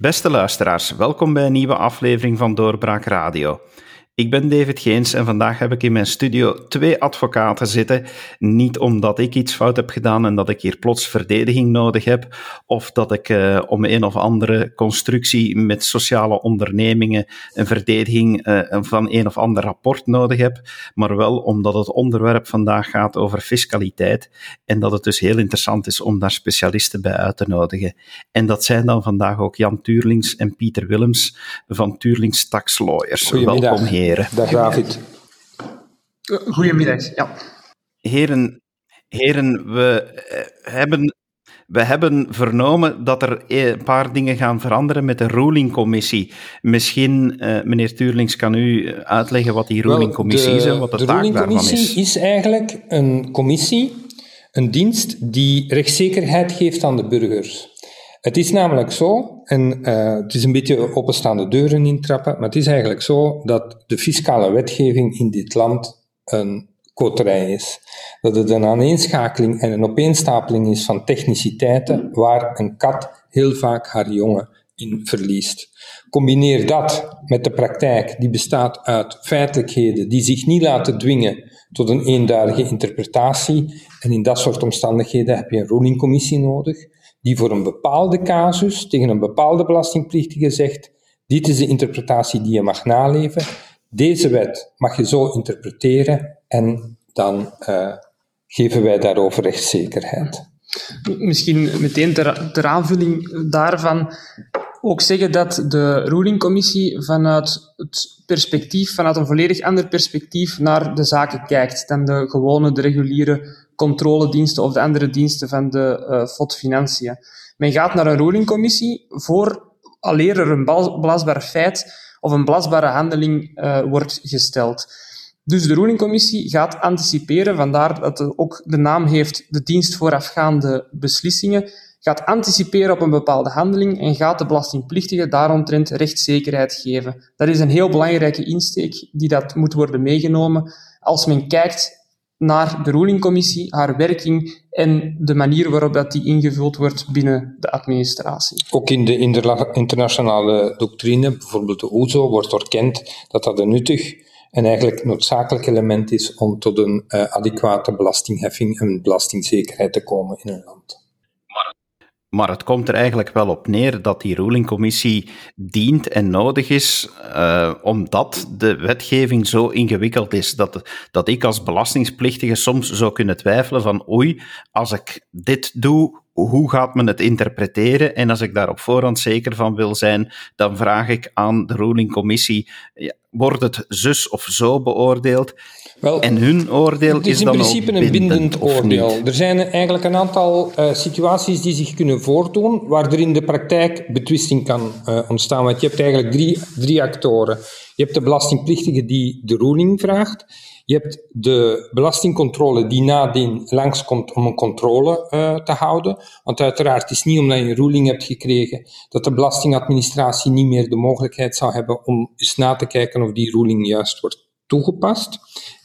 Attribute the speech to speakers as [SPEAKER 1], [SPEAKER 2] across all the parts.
[SPEAKER 1] Beste luisteraars, welkom bij een nieuwe aflevering van Doorbraak Radio. Ik ben David Geens en vandaag heb ik in mijn studio twee advocaten zitten. Niet omdat ik iets fout heb gedaan en dat ik hier plots verdediging nodig heb, of dat ik uh, om een of andere constructie met sociale ondernemingen een verdediging uh, van een of ander rapport nodig heb, maar wel omdat het onderwerp vandaag gaat over fiscaliteit en dat het dus heel interessant is om daar specialisten bij uit te nodigen. En dat zijn dan vandaag ook Jan Tuurlings en Pieter Willems van Tuurlings Tax Lawyers. Welkom heren heren.
[SPEAKER 2] Dag David.
[SPEAKER 3] Goedemiddag, ja.
[SPEAKER 1] Heren, heren we, eh, hebben, we hebben vernomen dat er een paar dingen gaan veranderen met de rulingcommissie. Misschien, uh, meneer Tuurlings, kan u uitleggen wat die rulingcommissie is en wat de, de taak daarvan is.
[SPEAKER 2] De rulingcommissie is eigenlijk een commissie, een dienst die rechtszekerheid geeft aan de burgers. Het is namelijk zo, en uh, het is een beetje openstaande deuren intrappen, maar het is eigenlijk zo dat de fiscale wetgeving in dit land een koterij is. Dat het een aaneenschakeling en een opeenstapeling is van techniciteiten waar een kat heel vaak haar jongen in verliest. Combineer dat met de praktijk die bestaat uit feitelijkheden die zich niet laten dwingen tot een eenduidige interpretatie. En in dat soort omstandigheden heb je een rulingcommissie nodig die voor een bepaalde casus tegen een bepaalde belastingplichtige zegt, dit is de interpretatie die je mag naleven, deze wet mag je zo interpreteren en dan uh, geven wij daarover rechtszekerheid.
[SPEAKER 3] Misschien meteen ter, ter aanvulling daarvan ook zeggen dat de rulingcommissie vanuit het perspectief, vanuit een volledig ander perspectief naar de zaken kijkt dan de gewone, de reguliere controlediensten of de andere diensten van de uh, FOD Financiën. Men gaat naar een rulingcommissie voor alleer er een belastbaar feit of een belastbare handeling uh, wordt gesteld. Dus de rulingcommissie gaat anticiperen, vandaar dat het ook de naam heeft de dienst voorafgaande beslissingen, gaat anticiperen op een bepaalde handeling en gaat de belastingplichtige daaromtrent rechtszekerheid geven. Dat is een heel belangrijke insteek die dat moet worden meegenomen als men kijkt naar de rulingcommissie, haar werking en de manier waarop dat die ingevuld wordt binnen de administratie.
[SPEAKER 2] Ook in de internationale doctrine, bijvoorbeeld de OESO, wordt erkend dat dat een nuttig en eigenlijk noodzakelijk element is om tot een uh, adequate belastingheffing en belastingzekerheid te komen in een land.
[SPEAKER 1] Maar het komt er eigenlijk wel op neer dat die rulingcommissie dient en nodig is, uh, omdat de wetgeving zo ingewikkeld is. Dat, dat ik als belastingplichtige soms zou kunnen twijfelen van oei, als ik dit doe, hoe gaat men het interpreteren? En als ik daar op voorhand zeker van wil zijn, dan vraag ik aan de rulingcommissie, ja, wordt het zus of zo beoordeeld? Wel, en hun oordeel is,
[SPEAKER 2] is
[SPEAKER 1] in
[SPEAKER 2] principe een bindend oordeel. Er zijn eigenlijk een aantal uh, situaties die zich kunnen voordoen waar er in de praktijk betwisting kan uh, ontstaan. Want je hebt eigenlijk drie, drie actoren. Je hebt de belastingplichtige die de ruling vraagt. Je hebt de belastingcontrole die nadien langskomt om een controle uh, te houden. Want uiteraard is het niet omdat je een ruling hebt gekregen dat de belastingadministratie niet meer de mogelijkheid zou hebben om eens na te kijken of die ruling juist wordt toegepast.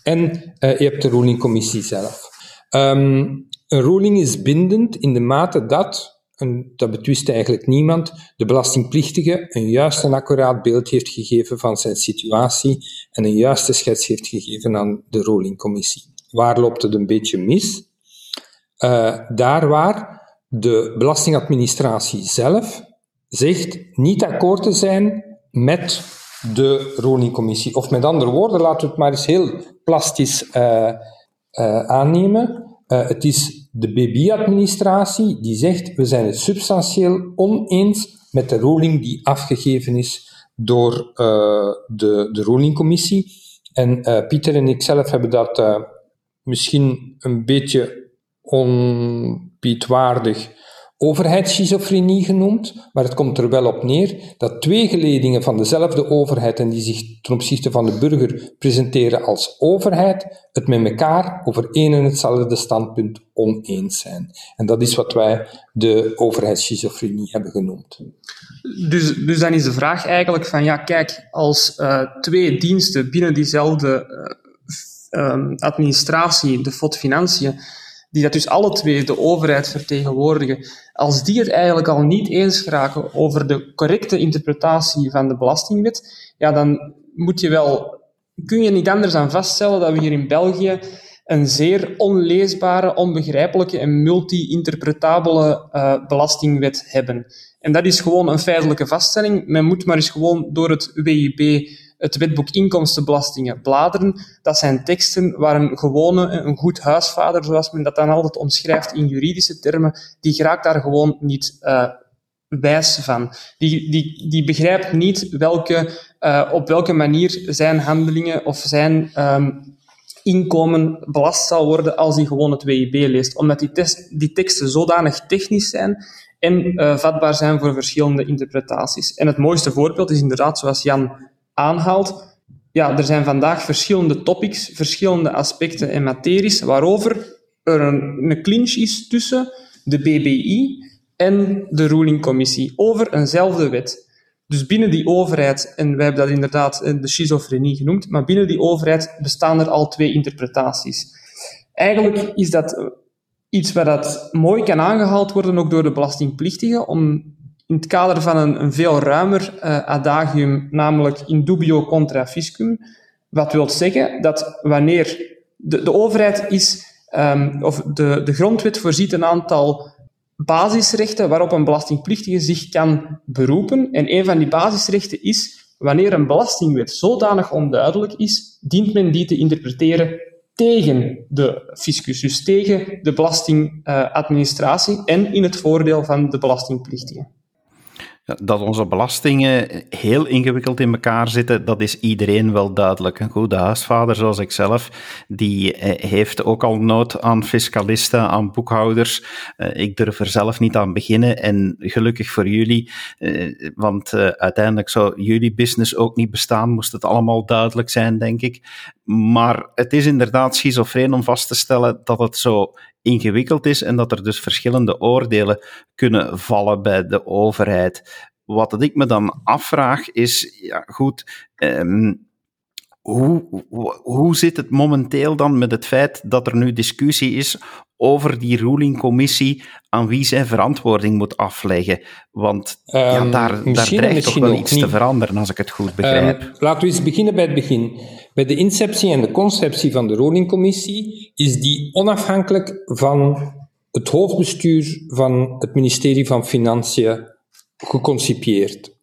[SPEAKER 2] En uh, je hebt de rulingcommissie zelf. Um, een ruling is bindend in de mate dat, en dat betwist eigenlijk niemand, de belastingplichtige een juist en accuraat beeld heeft gegeven van zijn situatie en een juiste schets heeft gegeven aan de rulingcommissie. Waar loopt het een beetje mis? Uh, daar waar de belastingadministratie zelf zegt niet akkoord te zijn met de Roni-commissie. Of met andere woorden, laten we het maar eens heel plastisch uh, uh, aannemen. Het is de BB-administratie die zegt, we zijn het substantieel oneens met de ruling die afgegeven is door de, de rulingcommissie. En Pieter en ik zelf hebben dat misschien een beetje onpietwaardig overheidsschizofrenie genoemd, maar het komt er wel op neer dat twee geledingen van dezelfde overheid en die zich ten opzichte van de burger presenteren als overheid, het met elkaar over één en hetzelfde standpunt oneens zijn. En dat is wat wij de overheidsschizofrenie hebben genoemd.
[SPEAKER 3] Dus, dus dan is de vraag eigenlijk van, ja kijk, als uh, twee diensten binnen diezelfde uh, administratie, de FOD Financiën, die dat dus alle twee de overheid vertegenwoordigen, als die het eigenlijk al niet eens raken over de correcte interpretatie van de belastingwet, ja, dan moet je wel, kun je niet anders dan vaststellen dat we hier in België een zeer onleesbare, onbegrijpelijke en multi-interpretabele uh, belastingwet hebben. En dat is gewoon een feitelijke vaststelling. Men moet maar eens gewoon door het WIB, het wetboek inkomstenbelastingen, bladeren. Dat zijn teksten waar een gewone, een goed huisvader, zoals men dat dan altijd omschrijft in juridische termen, die raakt daar gewoon niet uh, wijs van. Die, die, die begrijpt niet welke, uh, op welke manier zijn handelingen of zijn um, inkomen belast zal worden als hij gewoon het WIB leest. Omdat die, die teksten zodanig technisch zijn en uh, vatbaar zijn voor verschillende interpretaties. En het mooiste voorbeeld is inderdaad, zoals Jan aanhaalt, ja, er zijn vandaag verschillende topics, verschillende aspecten en materies waarover er een, een clinch is tussen de BBI en de rulingcommissie over eenzelfde wet. Dus binnen die overheid, en wij hebben dat inderdaad eh, de schizofrenie genoemd, maar binnen die overheid bestaan er al twee interpretaties. Eigenlijk is dat iets waar dat mooi kan aangehaald worden, ook door de belastingplichtigen, om in het kader van een, een veel ruimer uh, adagium, namelijk in dubio contra fiscum, wat wil zeggen dat wanneer de, de overheid is, um, of de, de grondwet voorziet een aantal basisrechten waarop een belastingplichtige zich kan beroepen. En een van die basisrechten is, wanneer een belastingwet zodanig onduidelijk is, dient men die te interpreteren tegen de fiscus, dus tegen de belastingadministratie en in het voordeel van de belastingplichtige.
[SPEAKER 1] Dat onze belastingen heel ingewikkeld in elkaar zitten, dat is iedereen wel duidelijk. Een goede huisvader zoals ik zelf, die eh, heeft ook al nood aan fiscalisten, aan boekhouders. Eh, ik durf er zelf niet aan beginnen en gelukkig voor jullie, eh, want uiteindelijk zou jullie business ook niet bestaan, moest het allemaal duidelijk zijn, denk ik. Maar het is inderdaad schizofreen om vast te stellen dat het zo ingewikkeld is en dat er dus verschillende oordelen kunnen vallen bij de overheid. Wat ik me dan afvraag is, ja goed, hoe, hoe, hoe, zit het momenteel dan met het feit dat er nu discussie is over die rulingcommissie aan wie zij verantwoording moet afleggen? Want ja, ehm, daar, daar dreigt toch wel iets te veranderen, als ik het goed begrijp. Um,
[SPEAKER 2] laten we eens beginnen bij het begin. Bij de inceptie en de conceptie van de rulingcommissie is die onafhankelijk van het hoofdbestuur van het ministerie van Financiën geconcipieerd.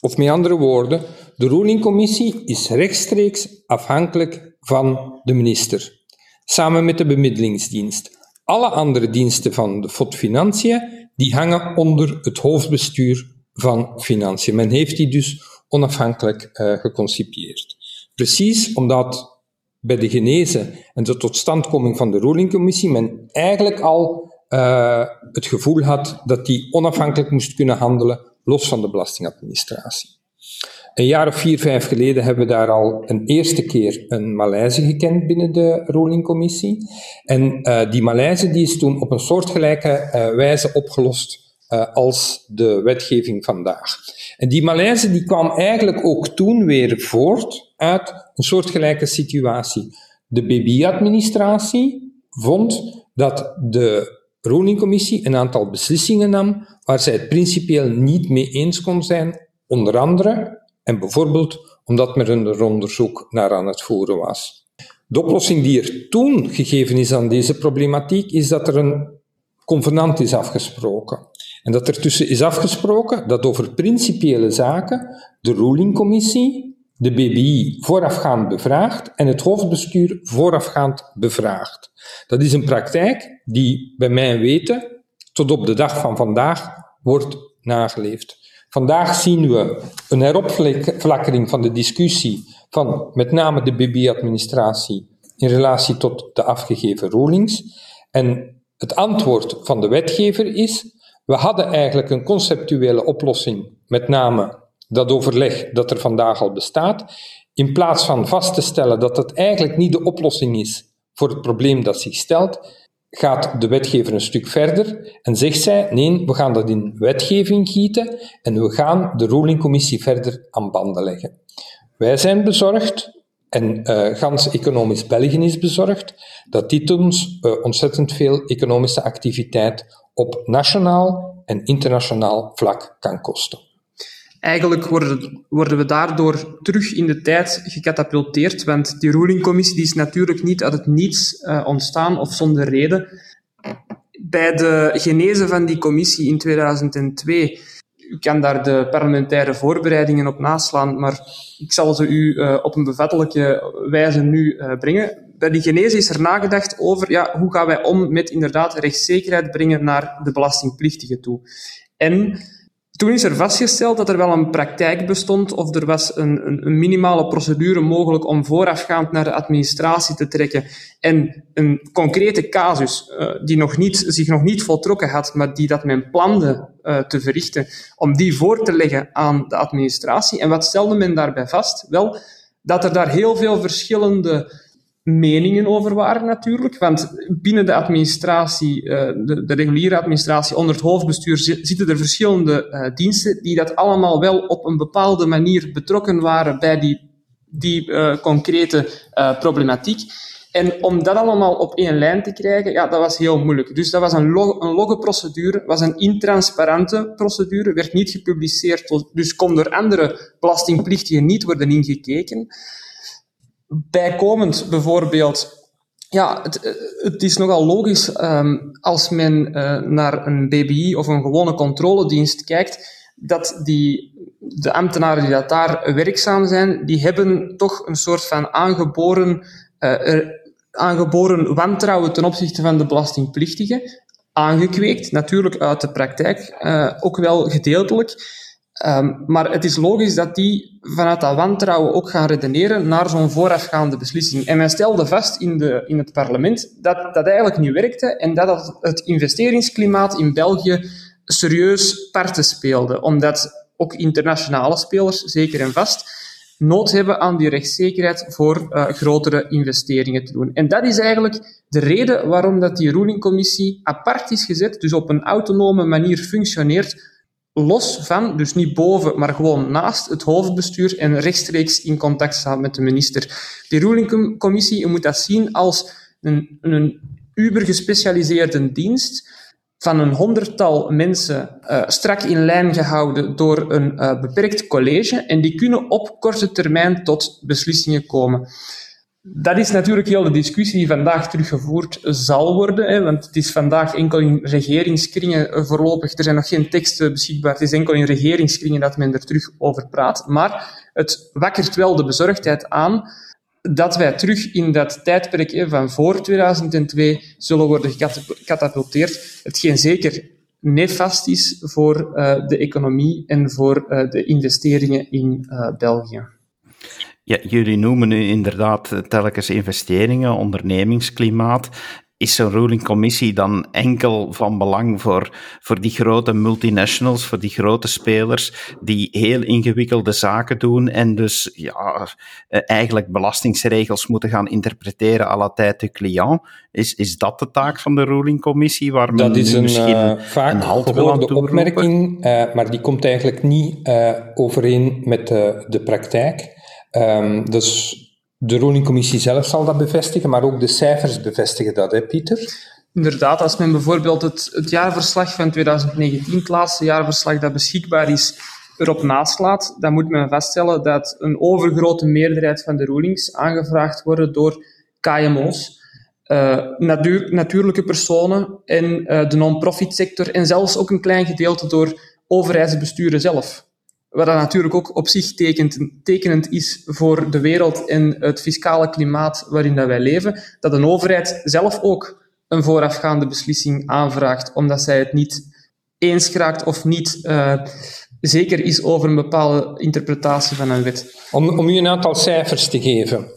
[SPEAKER 2] Of met andere woorden, de rulingcommissie is rechtstreeks afhankelijk van de minister, samen met de bemiddelingsdienst. Alle andere diensten van de FOD Financiën die hangen onder het hoofdbestuur van Financiën. Men heeft die dus onafhankelijk uh, geconcipieerd. Precies omdat bij de genese en de totstandkoming van de rulingcommissie men eigenlijk al uh, het gevoel had dat die onafhankelijk moest kunnen handelen, los van de belastingadministratie. Een jaar of vier, vijf geleden hebben we daar al een eerste keer een malaise gekend binnen de rulingcommissie. En uh, die malaise die is toen op een soortgelijke uh, wijze opgelost uh, als de wetgeving vandaag. En die malaise die kwam eigenlijk ook toen weer voort uit een soortgelijke situatie. De BB-administratie vond dat de rulingcommissie een aantal beslissingen nam waar zij het principieel niet mee eens kon zijn, onder andere en bijvoorbeeld omdat men er onderzoek naar aan het voeren was. De oplossing die er toen gegeven is aan deze problematiek is dat er een convenant is afgesproken. En dat er tussen is afgesproken dat over principiële zaken de rulingcommissie de BBI voorafgaand bevraagt en het hoofdbestuur voorafgaand bevraagt. Dat is een praktijk die bij mijn weten tot op de dag van vandaag wordt nageleefd. Vandaag zien we een heropflakkering van de discussie van met name de BB-administratie in relatie tot de afgegeven rulings. En het antwoord van de wetgever is, we hadden eigenlijk een conceptuele oplossing, met name dat overleg dat er vandaag al bestaat, in plaats van vast te stellen dat het eigenlijk niet de oplossing is voor het probleem dat zich stelt, gaat de wetgever een stuk verder en zegt zij, nee, we gaan dat in wetgeving gieten en we gaan de rulingcommissie verder aan banden leggen. Wij zijn bezorgd en uh, gans economisch België is bezorgd, dat dit ons uh, ontzettend veel economische activiteit op nationaal en internationaal vlak kan kosten.
[SPEAKER 3] Eigenlijk worden, worden we daardoor terug in de tijd gecatapulteerd, want die rulingcommissie die is natuurlijk niet uit het niets uh, ontstaan of zonder reden. Bij de genese van die commissie in 2002 u kan daar de parlementaire voorbereidingen op naslaan, maar ik zal ze u uh, op een bevattelijke wijze nu uh, brengen. Bij die genese is er nagedacht over ja, hoe gaan wij om met inderdaad rechtszekerheid brengen naar de belastingplichtigen toe. En toen is er vastgesteld dat er wel een praktijk bestond of er was een, een, een, minimale procedure mogelijk om voorafgaand naar de administratie te trekken en een concrete casus uh, die nog niet, zich nog niet voltrokken had, maar die dat men plande uh, te verrichten, om die voor te leggen aan de administratie. En wat stelde men daarbij vast? Wel, dat er daar heel veel verschillende meningen over waren natuurlijk. Want binnen de administratie, uh, de, de, reguliere administratie, onder het hoofdbestuur, zitten er verschillende uh, diensten die dat allemaal wel op een bepaalde manier betrokken waren bij die, die uh, concrete problematiek. En om dat allemaal op één lijn te krijgen, ja, dat was heel moeilijk. Dus dat was een, log een logge procedure, was een intransparante procedure, werd niet gepubliceerd, dus kon door andere belastingplichtigen niet worden ingekeken. Bijkomend bijvoorbeeld, ja, het, het is nogal logisch um, als men uh, naar een BBI of een gewone controledienst kijkt, dat die, de ambtenaren die daar werkzaam zijn, die hebben toch een soort van aangeboren, uh, aangeboren wantrouwen ten opzichte van de belastingplichtigen. Aangekweekt, natuurlijk uit de praktijk, ook wel gedeeltelijk. Um, maar het is logisch dat die vanuit dat wantrouwen ook gaan redeneren naar zo'n voorafgaande beslissing. En men stelde vast in, de, in het parlement dat dat eigenlijk niet werkte en dat het investeringsklimaat in België serieus parten speelde. Omdat ook internationale spelers, zeker en vast, nood hebben aan die rechtszekerheid voor uh, grotere investeringen te doen. En dat is eigenlijk de reden waarom dat die rulingcommissie apart is gezet, dus op een autonome manier functioneert, los van, dus niet boven, maar gewoon naast het hoofdbestuur en rechtstreeks in contact staat met de minister. Die rulingcommissie, je moet dat zien als een, een uber gespecialiseerde dienst van een honderdtal mensen uh, strak in lijn gehouden door een uh, beperkt college en die kunnen op korte termijn tot beslissingen komen. Dat is natuurlijk heel de discussie die vandaag teruggevoerd zal worden, hè, want het is vandaag enkel in regeringskringen voorlopig, er zijn nog geen teksten beschikbaar, het is enkel in regeringskringen dat men er terug over praat, maar het wakkert wel de bezorgdheid aan dat wij terug in dat tijdperk van voor 2002 zullen worden gecatapulteerd, hetgeen zeker nefast is voor uh, de economie en voor uh, de investeringen in uh, België.
[SPEAKER 1] Ja, jullie noemen nu inderdaad telkens investeringen, ondernemingsklimaat. Is zo'n rulingcommissie dan enkel van belang voor, voor die grote multinationals, voor die grote spelers die heel ingewikkelde zaken doen en dus ja, eh, eigenlijk belastingsregels moeten gaan interpreteren à la tijd de client? Is, is dat de taak van de rulingcommissie waar men
[SPEAKER 2] dat is een, misschien uh, vaak een halt gehoorde opmerking, uh, maar die komt eigenlijk niet uh, overeen met de praktijk. Um, dus de rulingcommissie zelf zal dat bevestigen, maar ook de cijfers bevestigen dat, hè Pieter?
[SPEAKER 3] Inderdaad, als men bijvoorbeeld het, het jaarverslag van 2019, het laatste jaarverslag dat beschikbaar is, erop naslaat, dan moet men vaststellen dat een overgrote meerderheid van de rulings aangevraagd worden door KMO's, eh, natuur, natuurlijke personen en uh, de non-profit sector en zelfs ook een klein gedeelte door overheidsbesturen zelf. Wat dat natuurlijk ook op zich tekenend is voor de wereld en het fiscale klimaat waarin dat wij leven, dat een overheid zelf ook een voorafgaande beslissing aanvraagt, omdat zij het niet eens raakt of niet uh, zeker is over een bepaalde interpretatie van een wet.
[SPEAKER 2] Om, om u een aantal cijfers te geven.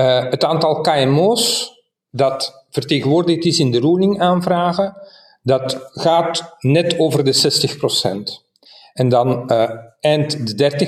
[SPEAKER 2] Uh, het aantal KMO's dat vertegenwoordigd is in de ruling aanvragen, dat gaat net over de 60 procent. En dan uh, eind de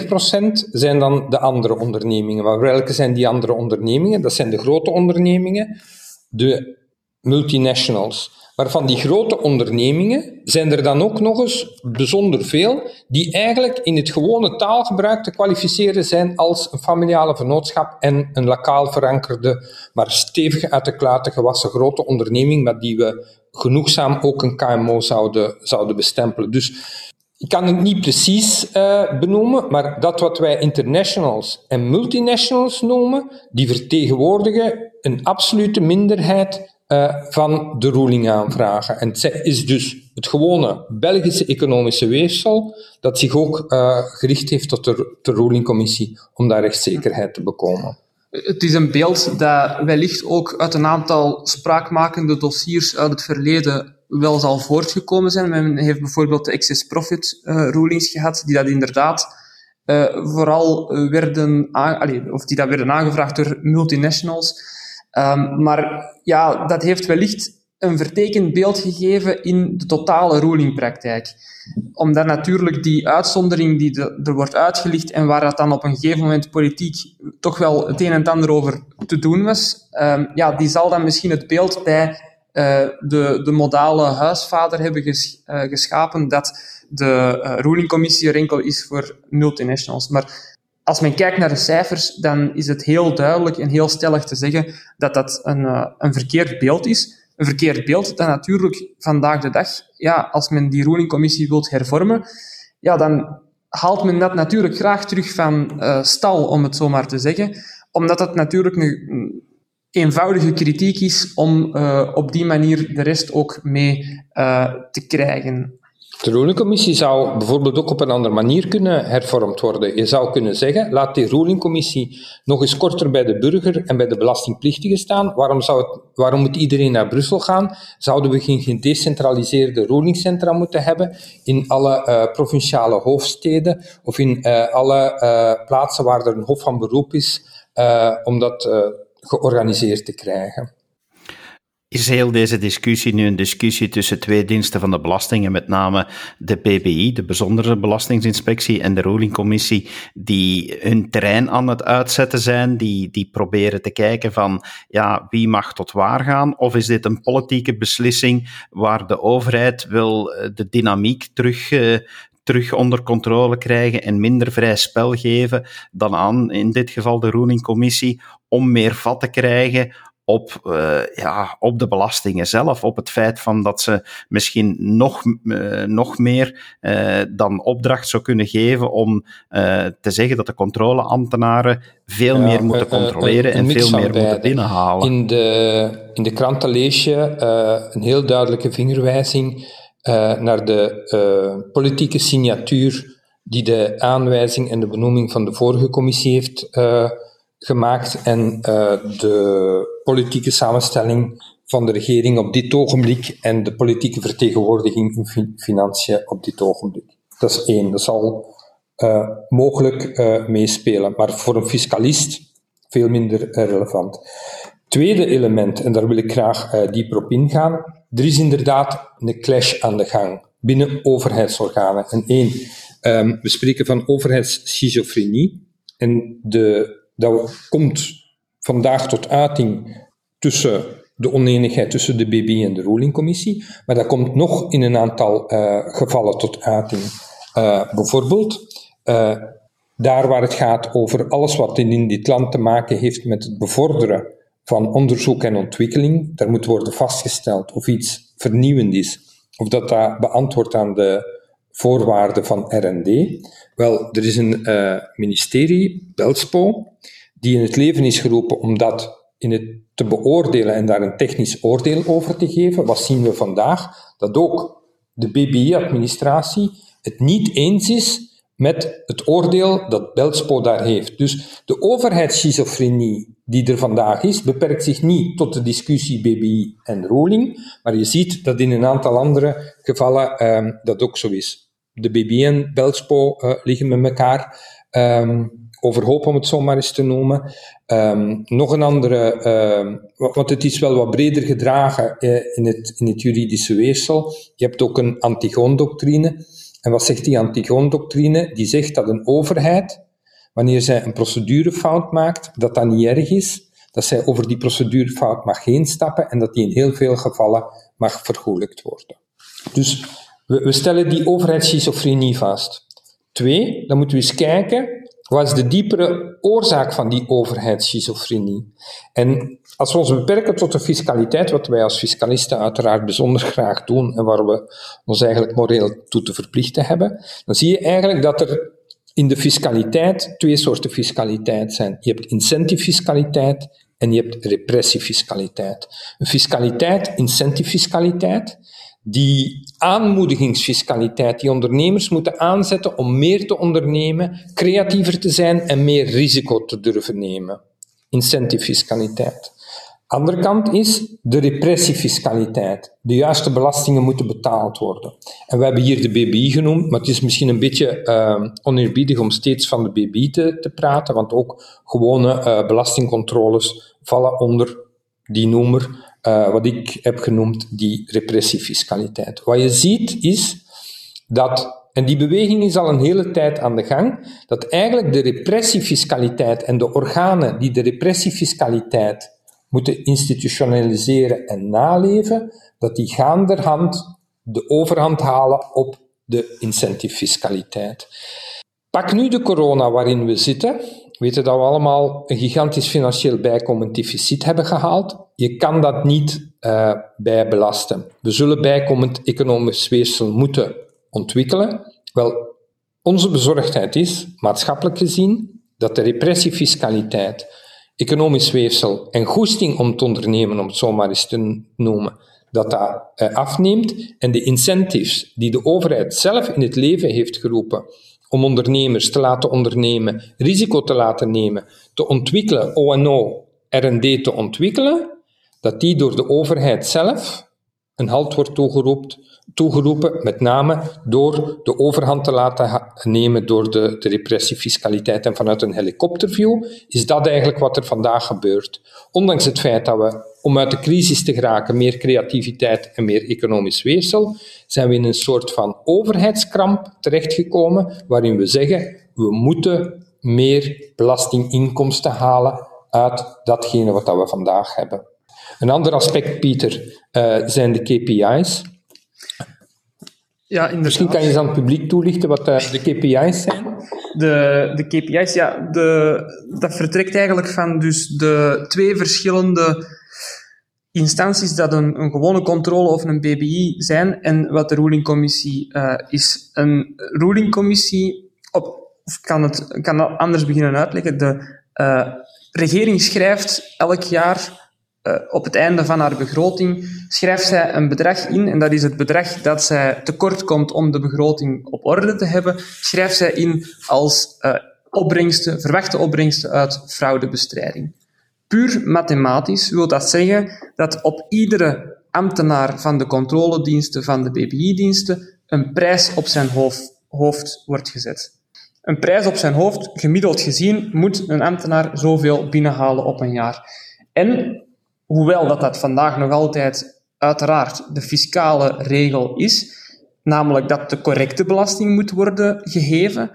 [SPEAKER 2] 30% zijn dan de andere ondernemingen. Maar welke zijn die andere ondernemingen? Dat zijn de grote ondernemingen, de multinationals. Maar van die grote ondernemingen zijn er dan ook nog eens bijzonder veel die eigenlijk in het gewone taalgebruik te kwalificeren zijn als een familiale vennootschap en een lokaal verankerde, maar stevig uit de klaten gewassen grote onderneming, met die we genoegzaam ook een KMO zouden, zouden bestempelen. Dus ik kan het niet precies uh, benoemen, maar dat wat wij internationals en multinationals noemen, die vertegenwoordigen een absolute minderheid uh, van de ruling aanvragen. En het is dus het gewone Belgische economische weefsel dat zich ook uh, gericht heeft tot de, de rulingcommissie om daar rechtszekerheid te bekomen.
[SPEAKER 3] Het is een beeld dat wellicht ook uit een aantal spraakmakende dossiers uit het verleden wel zal voortgekomen zijn. Men heeft bijvoorbeeld de excess profit uh, rulings gehad, die dat inderdaad uh, vooral werden, aan, of die dat werden aangevraagd door multinationals. Um, maar ja, dat heeft wellicht een vertekend beeld gegeven in de totale rulingpraktijk. Omdat natuurlijk die uitzondering die er wordt uitgelicht en waar dat dan op een gegeven moment politiek toch wel het een en ander over te doen was, um, ja, die zal dan misschien het beeld bij de, de modale huisvader hebben uh, geschapen dat de uh, rulingcommissie er enkel is voor multinationals. Maar als men kijkt naar de cijfers, dan is het heel duidelijk en heel stellig te zeggen dat dat een, een verkeerd beeld is. Een verkeerd beeld dat natuurlijk vandaag de dag, ja, als men die rulingcommissie wilt hervormen, ja, dan haalt men dat natuurlijk graag terug van stal, om het zo maar te zeggen. Omdat dat natuurlijk een, eenvoudige kritiek is om uh, op die manier de rest ook mee uh, te krijgen.
[SPEAKER 2] De rulingcommissie zou bijvoorbeeld ook op een andere manier kunnen hervormd worden. Je zou kunnen zeggen, laat die rulingcommissie nog eens korter bij de burger en bij de belastingplichtige staan. Waarom, zou het, waarom moet iedereen naar Brussel gaan? Zouden we geen gedecentraliseerde rulingcentra moeten hebben in alle uh, provinciale hoofdsteden of in alle plaatsen waar er een hof van beroep is, om dat georganiseerd te krijgen.
[SPEAKER 1] Is heel deze discussie nu een discussie tussen twee diensten van de belastingen, met name de BBI, de Bijzondere Belastingsinspectie, en de Rulingcommissie, die hun terrein aan het uitzetten zijn, die, die proberen te kijken van ja, wie mag tot waar gaan? Of is dit een politieke beslissing waar de overheid wil eh, de dynamiek terug, uh, terug onder controle krijgen en minder vrij spel geven dan aan, in dit geval de Rooney-commissie, om meer vat te krijgen op, uh, ja, op de belastingen zelf, op het feit van dat ze misschien nog, uh, nog meer uh, dan opdracht zou kunnen geven om te zeggen dat de controleambtenaren veel ja, meer moeten controleren en veel meer moeten binnenhalen.
[SPEAKER 2] In de, in de kranten lees je een heel duidelijke vingerwijzing uh, naar de uh, politieke signatuur die de aanwijzing en de benoeming van de vorige commissie heeft uh, gemaakt en de politieke samenstelling van de regering op dit ogenblik en de politieke vertegenwoordiging in fi financiën op dit ogenblik. Dat is één. Dat zal mogelijk meespelen, maar voor een fiscalist veel minder relevant. Tweede element, en daar wil ik graag dieper op ingaan, er is inderdaad een clash aan de gang binnen overheidsorganen. En één, um, we spreken van overheidsschizofrenie. En de, dat komt vandaag tot uiting tussen de oneenigheid tussen de BB en de rulingcommissie. Maar dat komt nog in een aantal uh, gevallen tot uiting. Uh, bijvoorbeeld, uh, daar waar het gaat over alles wat in dit land te maken heeft met het bevorderen van onderzoek en ontwikkeling. Daar moet worden vastgesteld of iets vernieuwend is, of dat dat beantwoordt aan de voorwaarden van R&D. Wel, er is een uh, ministerie, Belspo, die in het leven is geroepen om dat in het te beoordelen en daar een technisch oordeel over te geven. Wat zien we vandaag? Dat ook de BBI-administratie het niet eens is met het oordeel dat Belspo daar heeft. Dus de overheidsschizofrenie die er vandaag is, beperkt zich niet tot de discussie BBI en ruling, maar je ziet dat in een aantal andere gevallen um, dat ook zo is. De BBI en Belspo uh, liggen met elkaar um, overhoop, om het zo maar eens te noemen. Um, nog een andere, want het is wel wat breder gedragen uh, in, het, in het juridische weefsel. Je hebt ook een Antigoon-doctrine. En wat zegt die Antigoon-doctrine? Die zegt dat een overheid wanneer zij een procedurefout maakt, dat dat niet erg is, dat zij over die procedurefout mag heen stappen en dat die in heel veel gevallen mag vergoelijkt worden. Dus we, we stellen die overheidsschizofrenie vast. Twee, dan moeten we eens kijken, wat is de diepere oorzaak van die overheidsschizofrenie? En als we ons beperken tot de fiscaliteit, wat wij als fiscalisten uiteraard bijzonder graag doen en waar we ons eigenlijk moreel toe te verplichten hebben, dan zie je eigenlijk dat er in de fiscaliteit twee soorten fiscaliteit zijn. Je hebt incentivefiscaliteit en je hebt repressiefiscaliteit. Een fiscaliteit, incentivefiscaliteit, die aanmoedigingsfiscaliteit die ondernemers moeten aanzetten om meer te ondernemen, creatiever te zijn en meer risico te durven nemen. Incentivefiscaliteit. Andere kant is de repressiefiscaliteit. De juiste belastingen moeten betaald worden. En we hebben hier de BBI genoemd, maar het is misschien een beetje uh, oneerbiedig om steeds van de BBI te, te praten, want ook gewone uh, belastingcontroles vallen onder die noemer, uh, wat ik heb genoemd, die repressiefiscaliteit. Wat je ziet is dat, en die beweging is al een hele tijd aan de gang, dat eigenlijk de repressiefiscaliteit en de organen die de repressiefiscaliteit moeten institutionaliseren en naleven, dat die gaanderhand de overhand halen op de incentivefiscaliteit. Pak nu de corona waarin we zitten. We weten dat we allemaal een gigantisch financieel bijkomend deficit hebben gehaald. Je kan dat niet uh, bijbelasten. We zullen bijkomend economisch weefsel moeten ontwikkelen. Wel, onze bezorgdheid is, maatschappelijk gezien, dat de repressiefiscaliteit economisch weefsel en goesting om te ondernemen, om het zo maar eens te noemen, dat dat eh, afneemt. En de incentives die de overheid zelf in het leven heeft geroepen om ondernemers te laten ondernemen, risico te laten nemen, te ontwikkelen, O&O, R&D te ontwikkelen, dat die door de overheid zelf een halt wordt toegeroepen, toegeroepen, met name door de overhand te laten nemen door de, de repressiefiscaliteit. En vanuit een helikopterview is dat eigenlijk wat er vandaag gebeurt. Ondanks het feit dat we, om uit de crisis te geraken, meer creativiteit en meer economisch weefsel, zijn we in een soort van overheidskramp terechtgekomen, waarin we zeggen, we moeten meer belastinginkomsten halen uit datgene wat we vandaag hebben. Een ander aspect, Pieter, uh, zijn de KPI's. Ja, inderdaad. Misschien kan je eens aan het publiek toelichten wat uh, de KPI's zijn.
[SPEAKER 3] De, de KPI's, ja, de, dat vertrekt eigenlijk van dus de twee verschillende instanties dat een, een gewone controle of een BBI zijn en wat de rulingcommissie uh, is. Een rulingcommissie, op, of kan het kan anders beginnen uitleggen, de uh, regering schrijft elk jaar op het einde van haar begroting schrijft zij een bedrag in, en dat is het bedrag dat zij tekort komt om de begroting op orde te hebben, schrijft zij in als uh, opbrengsten, verwachte opbrengsten uit fraudebestrijding. Puur mathematisch wil dat zeggen dat op iedere ambtenaar van de controlediensten, van de BBI-diensten, een prijs op zijn hoofd wordt gezet. Een prijs op zijn hoofd, gemiddeld gezien, moet een ambtenaar zoveel binnenhalen op een jaar. En hoewel dat dat vandaag nog altijd uiteraard de fiscale regel is, namelijk dat de correcte belasting moet worden geheven,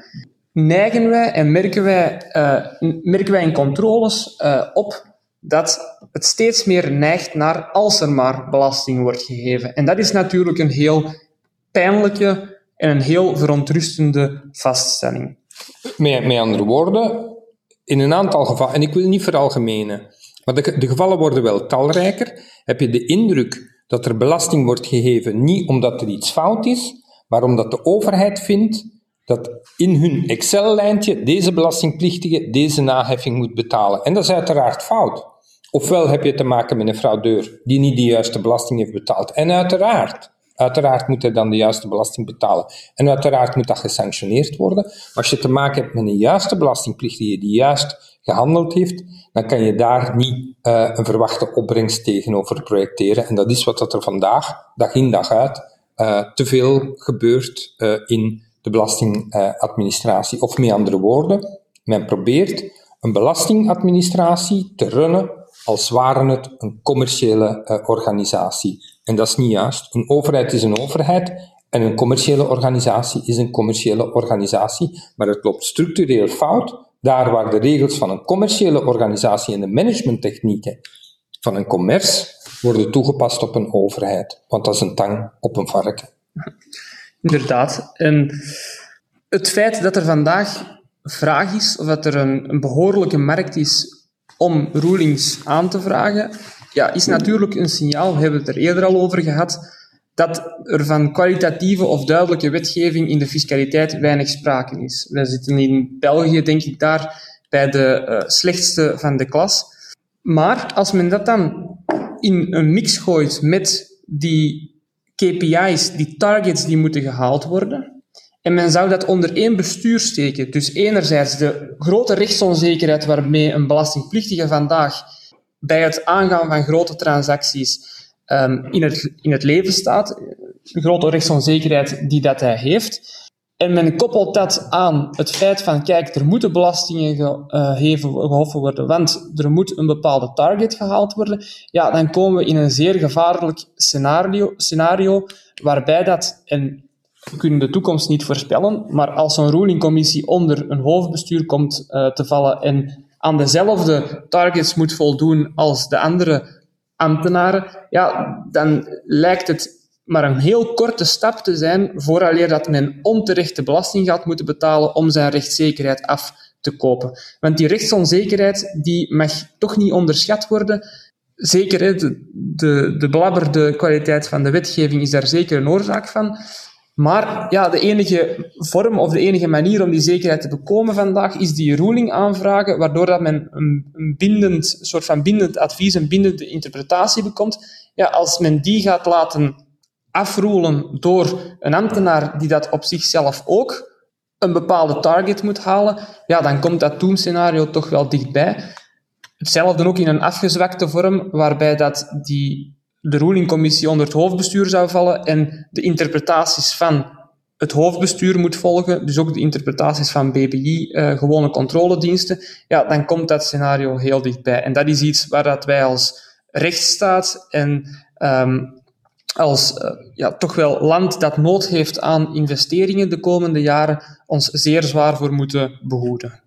[SPEAKER 3] neigen wij en merken wij, uh, merken wij in controles uh, op dat het steeds meer neigt naar als er maar belasting wordt geheven. En dat is natuurlijk een heel pijnlijke en een heel verontrustende vaststelling.
[SPEAKER 2] Met, met andere woorden, in een aantal gevallen, en ik wil niet veralgemenen, maar de, de gevallen worden wel talrijker. Heb je de indruk dat er belasting wordt gegeven niet omdat er iets fout is, maar omdat de overheid vindt dat in hun Excel-lijntje deze belastingplichtige deze naheffing moet betalen. En dat is uiteraard fout. Ofwel heb je te maken met een fraudeur die niet de juiste belasting heeft betaald. En uiteraard, uiteraard moet hij dan de juiste belasting betalen. En uiteraard moet dat gesanctioneerd worden. Maar als je te maken hebt met een juiste belastingplichtige die juist gehandeld heeft, dan kan je daar niet uh, een verwachte opbrengst tegenover projecteren. En dat is wat er vandaag, dag in dag uit, uh, te veel gebeurt uh, in de belastingadministratie. of met andere woorden, men probeert een belastingadministratie te runnen als ware het een commerciële organisatie. En dat is niet juist. Een overheid is een overheid en een commerciële organisatie is een commerciële organisatie, maar het loopt structureel fout daar waar de regels van een commerciële organisatie en de managementtechnieken van een commerce worden toegepast op een overheid. Want dat is een tang op een varken.
[SPEAKER 3] Inderdaad. En het feit dat er vandaag vraag is, of dat er een, behoorlijke markt is om rulings aan te vragen, ja, is natuurlijk een signaal, we hebben het er eerder al over gehad, dat er van kwalitatieve of duidelijke wetgeving in de fiscaliteit weinig sprake is. We zitten in België, denk ik, daar bij de uh, slechtste van de klas. Maar als men dat dan in een mix gooit met die KPI's, die targets die moeten gehaald worden, en men zou dat onder één bestuur steken. Dus enerzijds de grote rechtsonzekerheid waarmee een belastingplichtige vandaag bij het aangaan van grote transacties um, in, het, in het leven staat, de grote rechtsonzekerheid die dat hij heeft. En men koppelt dat aan het feit van, kijk, er moeten belastingen geheven, uh, gehoffen worden, want er moet een bepaalde target gehaald worden. Ja, dan komen we in een zeer gevaarlijk scenario, scenario waarbij dat, en we kunnen de toekomst niet voorspellen, maar als zo'n rulingcommissie onder een hoofdbestuur komt uh, te vallen en aan dezelfde targets moet voldoen als de andere ambtenaren, ja, dan lijkt het maar een heel korte stap te zijn vooraleer dat men onterechte belasting gaat moeten betalen om zijn rechtszekerheid af te kopen. Want die rechtsonzekerheid die mag toch niet onderschat worden. Zeker, de, de, de kwaliteit van de wetgeving is daar zeker een oorzaak van. Maar ja, de enige vorm of de enige manier om die zekerheid te bekomen vandaag is die ruling aanvragen, waardoor dat men een, een bindend, soort van bindend advies, een bindende interpretatie bekomt. Ja, als men die gaat laten afroelen door een ambtenaar die dat op zichzelf ook een bepaalde target moet halen, ja, dan komt dat doemscenario toch wel dichtbij. Hetzelfde ook in een afgezwakte vorm, waarbij dat die de rulingcommissie onder het hoofdbestuur zou vallen en de interpretaties van het hoofdbestuur moet volgen, dus ook de interpretaties van BPI, uh, gewone controlediensten, ja, dan komt dat scenario heel dichtbij. En dat is iets waar dat wij als rechtsstaat en um, als uh, ja, toch wel land dat nood heeft aan investeringen de komende jaren ons zeer zwaar voor moeten behoeden.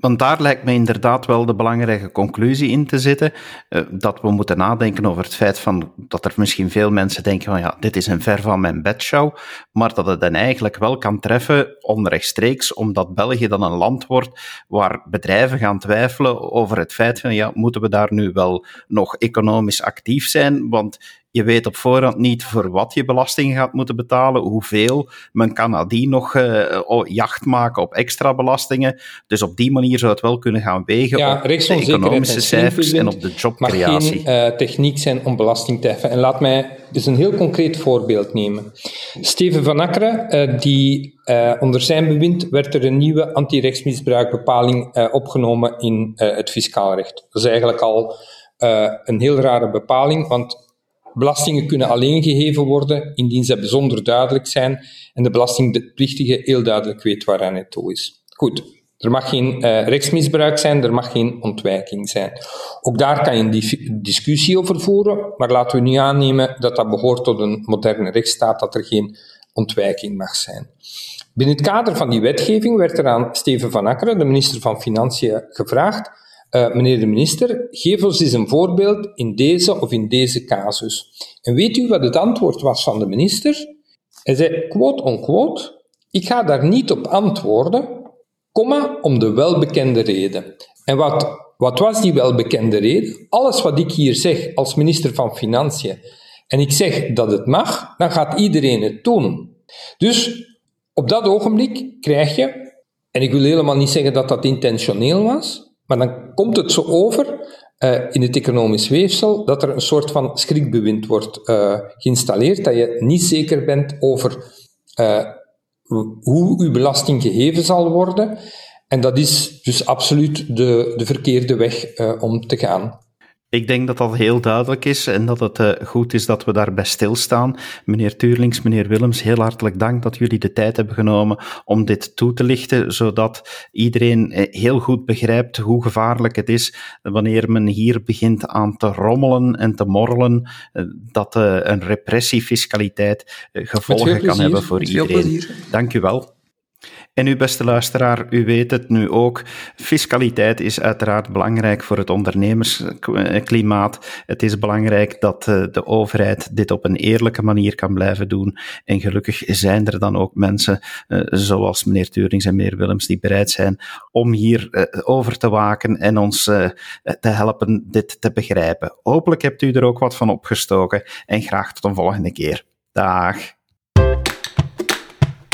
[SPEAKER 1] Want daar lijkt me inderdaad wel de belangrijke conclusie in te zitten. Uh, dat we moeten nadenken over het feit van dat er misschien veel mensen denken van ja, dit is een ver van mijn bedshow. Maar dat het dan eigenlijk wel kan treffen onrechtstreeks, omdat België dan een land wordt waar bedrijven gaan twijfelen over het feit van ja, moeten we daar nu wel nog economisch actief zijn? Want je weet op voorhand niet voor wat je belasting gaat moeten betalen, hoeveel. Men kan nadien nog uh, jacht maken op extra belastingen. Dus op die manier zou het wel kunnen gaan wegen ja, op de economische cijfers en op de jobcreatie.
[SPEAKER 2] Maar geen uh, techniek zijn om belasting te heffen. En laat mij dus een heel concreet voorbeeld nemen. Steven van Akkeren, uh, die onder zijn bewind werd er een nieuwe antirechtsmisbruikbepaling opgenomen in het fiscaal recht. Dat is eigenlijk al een heel rare bepaling, want Belastingen kunnen alleen geheven worden indien ze bijzonder duidelijk zijn en de belastingplichtige heel duidelijk weet waaraan het toe is. Goed, er mag geen uh, rechtsmisbruik zijn, er mag geen ontwijking zijn. Ook daar kan je een discussie over voeren, maar laten we nu aannemen dat dat behoort tot een moderne rechtsstaat, dat er geen ontwijking mag zijn. Binnen het kader van die wetgeving werd er aan Steven van Akkeren, de minister van Financiën, gevraagd uh, meneer de minister, geef ons eens een voorbeeld in deze of in deze casus. En weet u wat het antwoord was van de minister? Hij zei, quote unquote, ik ga daar niet op antwoorden, comma, om de welbekende reden. En wat, wat was die welbekende reden? Alles wat ik hier zeg als minister van Financiën, en ik zeg dat het mag, dan gaat iedereen het doen. Dus op dat ogenblik krijg je, en ik wil helemaal niet zeggen dat dat intentioneel was, maar dan komt het zo over uh, in het economisch weefsel dat er een soort van schrikbewind wordt uh, geïnstalleerd, dat je niet zeker bent over uh, hoe uw belasting geheven zal worden. En dat is dus absoluut de, de verkeerde weg om te gaan.
[SPEAKER 1] Ik denk dat dat heel duidelijk is en dat het uh, goed is dat we daarbij stilstaan. Meneer Tuurlings, meneer Willems, heel hartelijk dank dat jullie de tijd hebben genomen om dit toe te lichten, zodat iedereen eh, heel goed begrijpt hoe gevaarlijk het is wanneer men hier begint aan te rommelen en te morrelen, uh, dat uh, een repressiefiscaliteit gevolgen kan hebben voor iedereen. Dank u wel. En u beste luisteraar, u weet het nu ook. Fiscaliteit is uiteraard belangrijk voor het ondernemersklimaat. Het is belangrijk dat eh, de overheid dit op een eerlijke manier kan blijven doen. En gelukkig zijn er dan ook mensen, eh, zoals meneer Tuurings en meneer Willems, die bereid zijn om hier eh, over te waken en ons te helpen dit te begrijpen. Hopelijk hebt u er ook wat van opgestoken en graag tot een volgende keer. Dag.